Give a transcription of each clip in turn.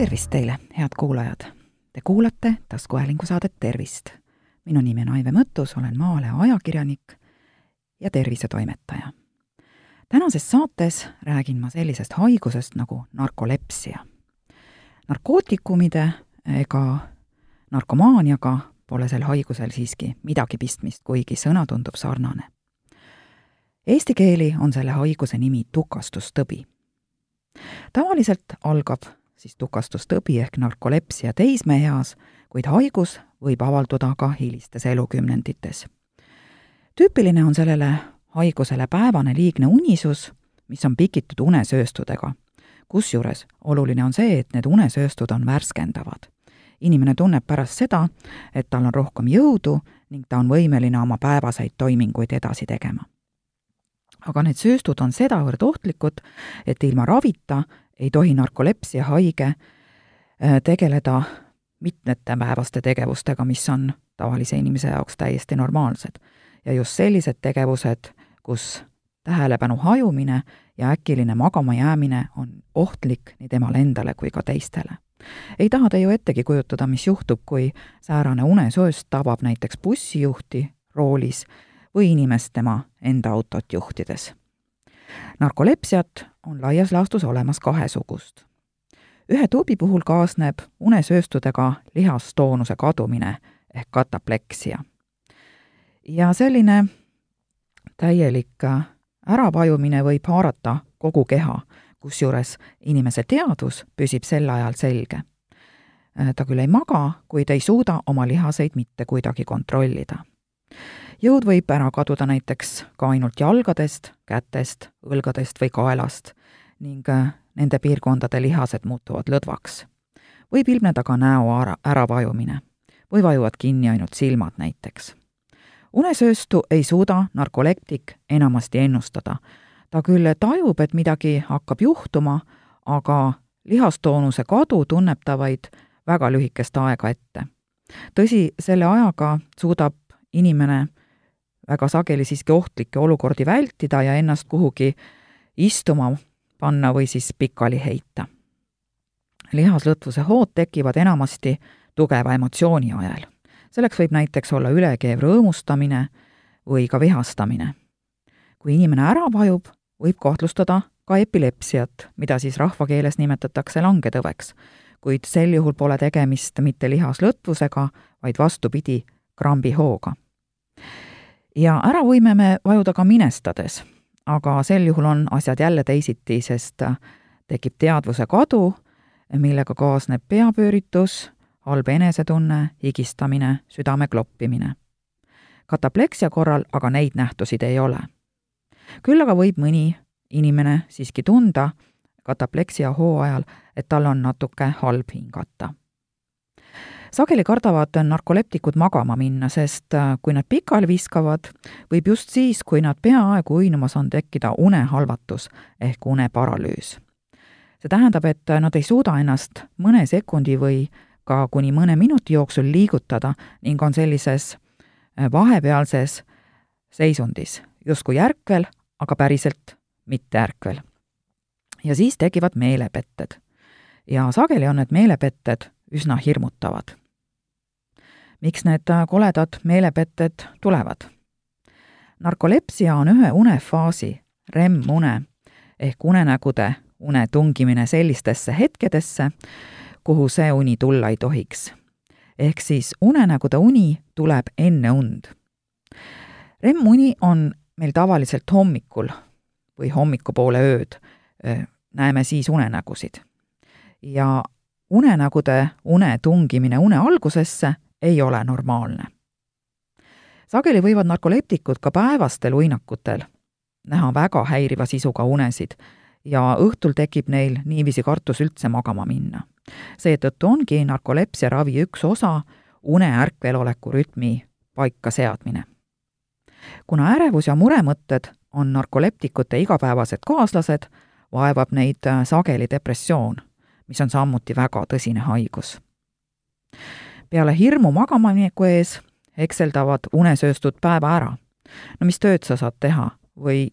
tervist teile, head kuulajad! Te kuulate taskuhäälingu saadet Tervist. minu nimi on Aive Mõttus, olen Maalehe ajakirjanik ja tervisetoimetaja. tänases saates räägin ma sellisest haigusest nagu narkolepsia. narkootikumide ega narkomaaniaga pole sel haigusel siiski midagi pistmist, kuigi sõna tundub sarnane. Eesti keeli on selle haiguse nimi tukastustõbi. tavaliselt algab siis tukastustõbi ehk narkolepsia teismeeas, kuid haigus võib avalduda ka hilistes elukümnendites. tüüpiline on sellele haigusele päevane liigne unisus, mis on pikitud unesööstudega. kusjuures oluline on see, et need unesööstud on värskendavad. inimene tunneb pärast seda, et tal on rohkem jõudu ning ta on võimeline oma päevaseid toiminguid edasi tegema aga need sööstud on sedavõrd ohtlikud, et ilma ravita ei tohi narkolepsia haige äh, tegeleda mitmete päevaste tegevustega, mis on tavalise inimese jaoks täiesti normaalsed. ja just sellised tegevused, kus tähelepanu hajumine ja äkiline magama jäämine on ohtlik nii temale endale kui ka teistele. ei taha te ju ettegi kujutada, mis juhtub, kui säärane unesööst tabab näiteks bussijuhti roolis või inimest tema enda autot juhtides. narkolepsiat on laias laastus olemas kahesugust. ühe tüübi puhul kaasneb unesööstudega lihastoonuse kadumine ehk katapleksia. ja selline täielik äravajumine võib haarata kogu keha, kusjuures inimese teadvus püsib sel ajal selge. ta küll ei maga, kuid ei suuda oma lihaseid mitte kuidagi kontrollida jõud võib ära kaduda näiteks ka ainult jalgadest, kätest, õlgadest või kaelast ning äh, nende piirkondade lihased muutuvad lõdvaks. võib ilmneda ka näo ära, äravajumine või vajuvad kinni ainult silmad näiteks. unesööstu ei suuda narkoleptik enamasti ennustada. ta küll tajub, et midagi hakkab juhtuma, aga lihastoonuse kadu tunneb ta vaid väga lühikest aega ette. tõsi, selle ajaga suudab inimene väga sageli siiski ohtlikke olukordi vältida ja ennast kuhugi istuma panna või siis pikali heita. lihaslõtvuse hood tekivad enamasti tugeva emotsiooni ajel. selleks võib näiteks olla ülekeev rõõmustamine või ka vihastamine. kui inimene ära vajub, võib kahtlustada ka epilepsiat, mida siis rahvakeeles nimetatakse langetõveks, kuid sel juhul pole tegemist mitte lihaslõtvusega, vaid vastupidi, krambihooga ja ära võime me vajuda ka minestades, aga sel juhul on asjad jälle teisiti, sest tekib teadvuse kadu, millega kaasneb peapööritus, halb enesetunne, higistamine, südame kloppimine. katapleksia korral aga neid nähtusid ei ole. küll aga võib mõni inimene siiski tunda katapleksia hooajal, et tal on natuke halb hingata sageli kardavad narkoleptikud magama minna, sest äh, kui nad pikali viskavad, võib just siis, kui nad peaaegu uinumas on, tekkida unehalvatus ehk uneparalüüs. see tähendab, et nad ei suuda ennast mõne sekundi või ka kuni mõne minuti jooksul liigutada ning on sellises äh, vahepealses seisundis, justkui ärkvel, aga päriselt mitte ärkvel. ja siis tekivad meelepetted. ja sageli on need meelepetted üsna hirmutavad miks need koledad meelepetted tulevad? narkolepsia on ühe unefaasi, REM-une ehk unenägude une tungimine sellistesse hetkedesse, kuhu see uni tulla ei tohiks. ehk siis unenägude uni tuleb enne und. REM-uni on meil tavaliselt hommikul või hommikupoole ööd, näeme siis unenägusid. ja unenägude une tungimine une algusesse ei ole normaalne. sageli võivad narkoleptikud ka päevastel uinakutel näha väga häiriva sisuga unesid ja õhtul tekib neil niiviisi kartus üldse magama minna. seetõttu ongi narkolepsia ravi üks osa une ärkveloleku rütmi paikaseadmine. kuna ärevus ja muremõtted on narkoleptikute igapäevased kaaslased, vaevab neid sageli depressioon, mis on samuti väga tõsine haigus peale hirmu magamamineku ees hekseldavad unesööstud päeva ära. no mis tööd sa saad teha või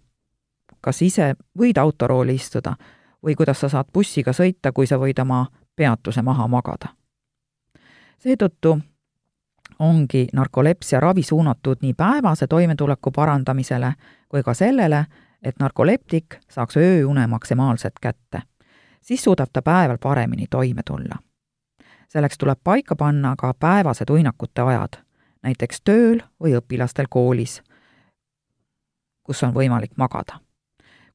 kas ise võid autorooli istuda või kuidas sa saad bussiga sõita, kui sa võid oma peatuse maha magada. seetõttu ongi narkolepsia ravi suunatud nii päevase toimetuleku parandamisele kui ka sellele, et narkoleptik saaks ööune maksimaalselt kätte. siis suudab ta päeval paremini toime tulla. Selleks tuleb paika panna ka päevased uinakute ajad, näiteks tööl või õpilastel koolis, kus on võimalik magada.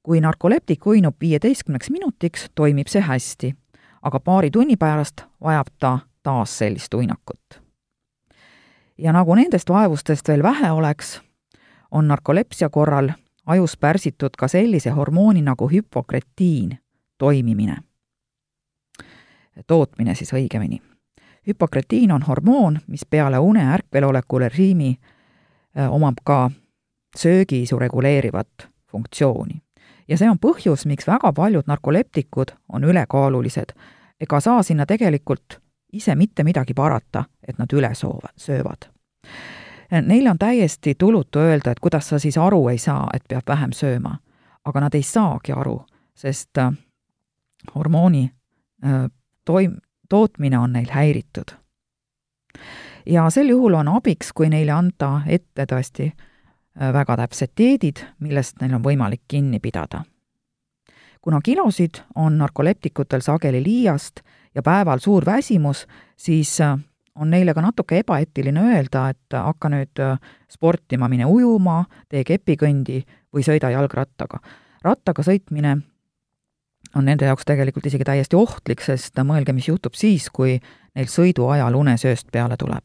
kui narkoleptik uinub viieteistkümneks minutiks, toimib see hästi, aga paari tunni pärast vajab ta taas sellist uinakut. ja nagu nendest vaevustest veel vähe oleks, on narkolepsia korral ajus pärsitud ka sellise hormooni nagu hüpokretiin toimimine, tootmine siis õigemini. hüpokretiin on hormoon, mis peale une ärkveloleku režiimi äh, omab ka söögiisu reguleerivat funktsiooni. ja see on põhjus, miks väga paljud narkoleptikud on ülekaalulised ega saa sinna tegelikult ise mitte midagi parata, et nad üle soovad, söövad Neile on täiesti tulutu öelda, et kuidas sa siis aru ei saa, et peab vähem sööma. aga nad ei saagi aru, sest äh, hormooni äh, toim-, tootmine on neil häiritud. ja sel juhul on abiks, kui neile anda ette tõesti äh, väga täpsed dieedid, millest neil on võimalik kinni pidada. kuna kilosid on narkoleptikutel sageli liiast ja päeval suur väsimus, siis on neile ka natuke ebaeetiline öelda, et hakka nüüd äh, sportima, mine ujuma, tee kepikõndi või sõida jalgrattaga. rattaga sõitmine on nende jaoks tegelikult isegi täiesti ohtlik, sest mõelge, mis juhtub siis, kui neil sõidu ajal unesööst peale tuleb.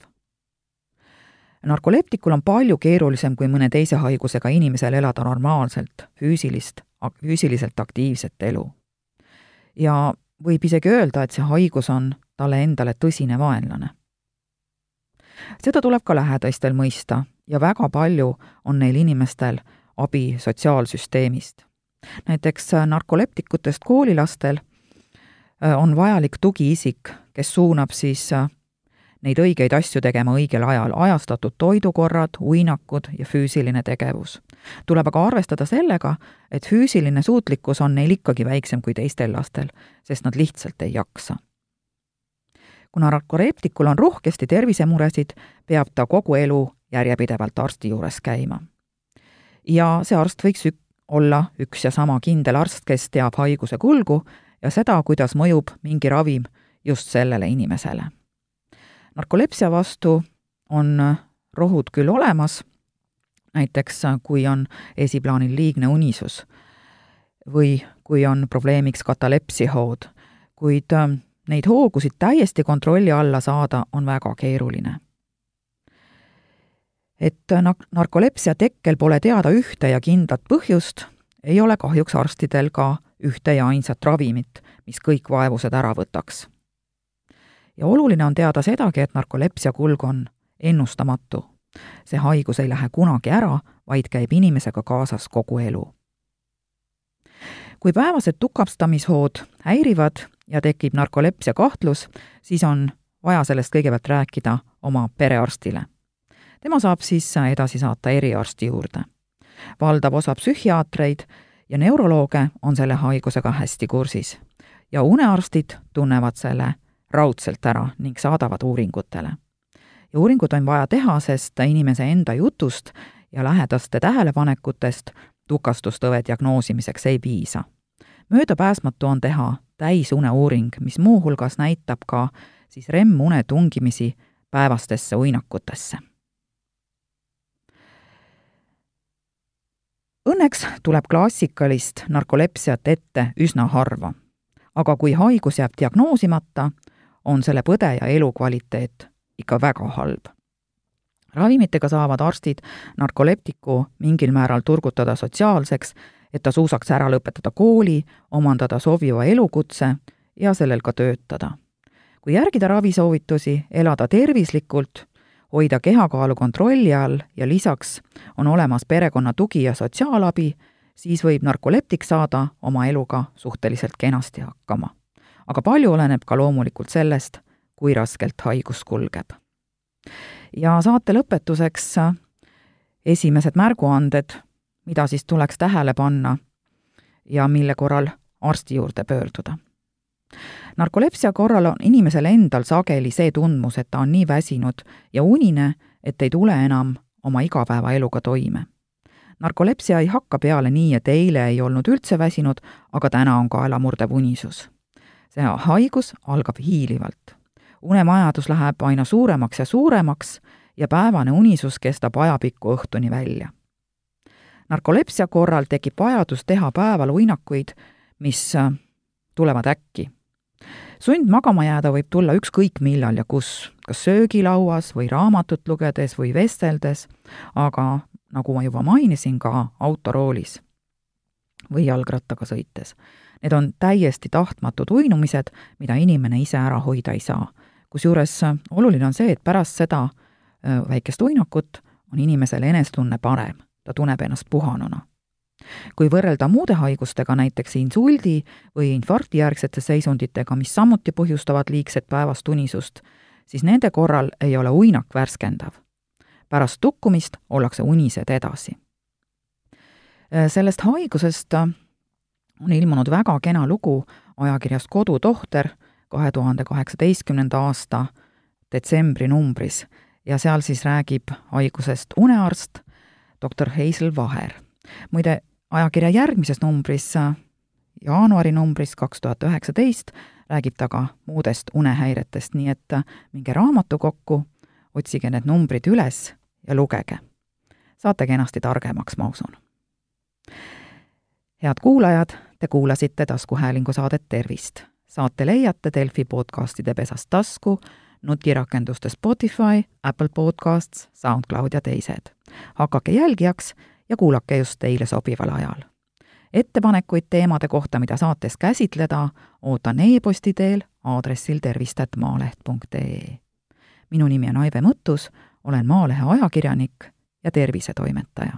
narkoleptikul on palju keerulisem kui mõne teise haigusega inimesel elada normaalselt, füüsilist, füüsiliselt aktiivset elu. ja võib isegi öelda, et see haigus on talle endale tõsine vaenlane seda tuleb ka lähedastel mõista ja väga palju on neil inimestel abi sotsiaalsüsteemist. Näiteks äh, narkoleptikutest koolilastel äh, on vajalik tugiisik, kes suunab siis äh, neid õigeid asju tegema õigel ajal, ajastatud toidukorrad, uinakud ja füüsiline tegevus. tuleb aga arvestada sellega, et füüsiline suutlikkus on neil ikkagi väiksem kui teistel lastel, sest nad lihtsalt ei jaksa kuna narkoreptikul on rohkesti tervisemuresid, peab ta kogu elu järjepidevalt arsti juures käima. ja see arst võiks ük-, olla üks ja sama kindel arst, kes teab haiguse kulgu ja seda, kuidas mõjub mingi ravim just sellele inimesele. narkolepsia vastu on rohud küll olemas, näiteks kui on esiplaanil liigne unisus või kui on probleemiks katalepsihood, kuid Neid hoogusid täiesti kontrolli alla saada on väga keeruline. Et narkolepsia tekkel pole teada ühte ja kindlat põhjust, ei ole kahjuks arstidel ka ühte ja ainsat ravimit, mis kõik vaevused ära võtaks. ja oluline on teada sedagi, et narkolepsia kulg on ennustamatu. see haigus ei lähe kunagi ära, vaid käib inimesega kaasas kogu elu. kui päevased tukastamishood häirivad, ja tekib narkolepsia kahtlus, siis on vaja sellest kõigepealt rääkida oma perearstile. Tema saab siis edasi saata eriarsti juurde. valdav osa psühhiaatreid ja neurolooge on selle haigusega hästi kursis ja unearstid tunnevad selle raudselt ära ning saadavad uuringutele. ja uuringud on vaja teha, sest inimese enda jutust ja lähedaste tähelepanekutest tukastustõve diagnoosimiseks ei piisa. möödapääsmatu on teha täisune uuring, mis muuhulgas näitab ka siis REM-une tungimisi päevastesse uinakutesse. Õnneks tuleb klassikalist narkolepsiat ette üsna harva. aga kui haigus jääb diagnoosimata, on selle põdeja elukvaliteet ikka väga halb. ravimitega saavad arstid narkoleptiku mingil määral turgutada sotsiaalseks et ta suusaks ära lõpetada kooli, omandada sobiva elukutse ja sellel ka töötada. kui järgida ravisoovitusi, elada tervislikult, hoida kehakaalu kontrolli all ja lisaks on olemas perekonna tugi ja sotsiaalabi, siis võib narkoleptik saada oma eluga suhteliselt kenasti hakkama. aga palju oleneb ka loomulikult sellest, kui raskelt haigus kulgeb. ja saate lõpetuseks esimesed märguanded mida siis tuleks tähele panna ja mille korral arsti juurde pöörduda. Narkolepsia korral on inimesel endal sageli see tundmus, et ta on nii väsinud ja unine, et ei tule enam oma igapäevaeluga toime. narkolepsia ei hakka peale nii, et eile ei olnud üldse väsinud, aga täna on kaelamurdev unisus. see haigus algab hiilivalt. unemajadus läheb aina suuremaks ja suuremaks ja päevane unisus kestab ajapikku õhtuni välja. narkolepsia korral tekib vajadus teha päeval uinakuid, mis tulevad äkki sund magama jääda võib tulla ükskõik millal ja kus, kas söögilauas või raamatut lugedes või vesteldes, aga nagu ma juba mainisin, ka autoroolis või jalgrattaga sõites. Need on täiesti tahtmatud uinumised, mida inimene ise ära hoida ei saa. kusjuures oluline on see, et pärast seda väikest uinakut on inimesel enesetunne parem, ta tunneb ennast puhanuna kui võrrelda muude haigustega, näiteks insuldi või infarktijärgsete seisunditega, mis samuti põhjustavad liigset päevast unisust, siis nende korral ei ole uinak värskendav. pärast tukkumist ollakse unised edasi. sellest haigusest on ilmunud väga kena lugu ajakirjas Kodutohter kahe tuhande kaheksateistkümnenda aasta detsembri numbris ja seal siis räägib haigusest unearst doktor Heisel Vaher muide, ajakirja järgmises numbris, jaanuari numbris kaks tuhat üheksateist, räägib ta ka muudest unehäiretest, nii et minge raamatukokku, otsige need numbrid üles ja lugege. saate kenasti targemaks, ma usun. head kuulajad, te kuulasite taskuhäälingu saadet Tervist. saate leiate Delfi podcastide pesast tasku, nutirakenduste Spotify, Apple Podcasts, SoundCloud ja teised. hakake jälgijaks ja kuulake just teile sobival ajal. ettepanekuid teemade kohta, mida saates käsitleda, ootan e-posti teel aadressil tervist.maaleht.ee. minu nimi on Aive Mõttus, olen Maalehe ajakirjanik ja tervisetoimetaja.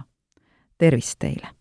tervist teile!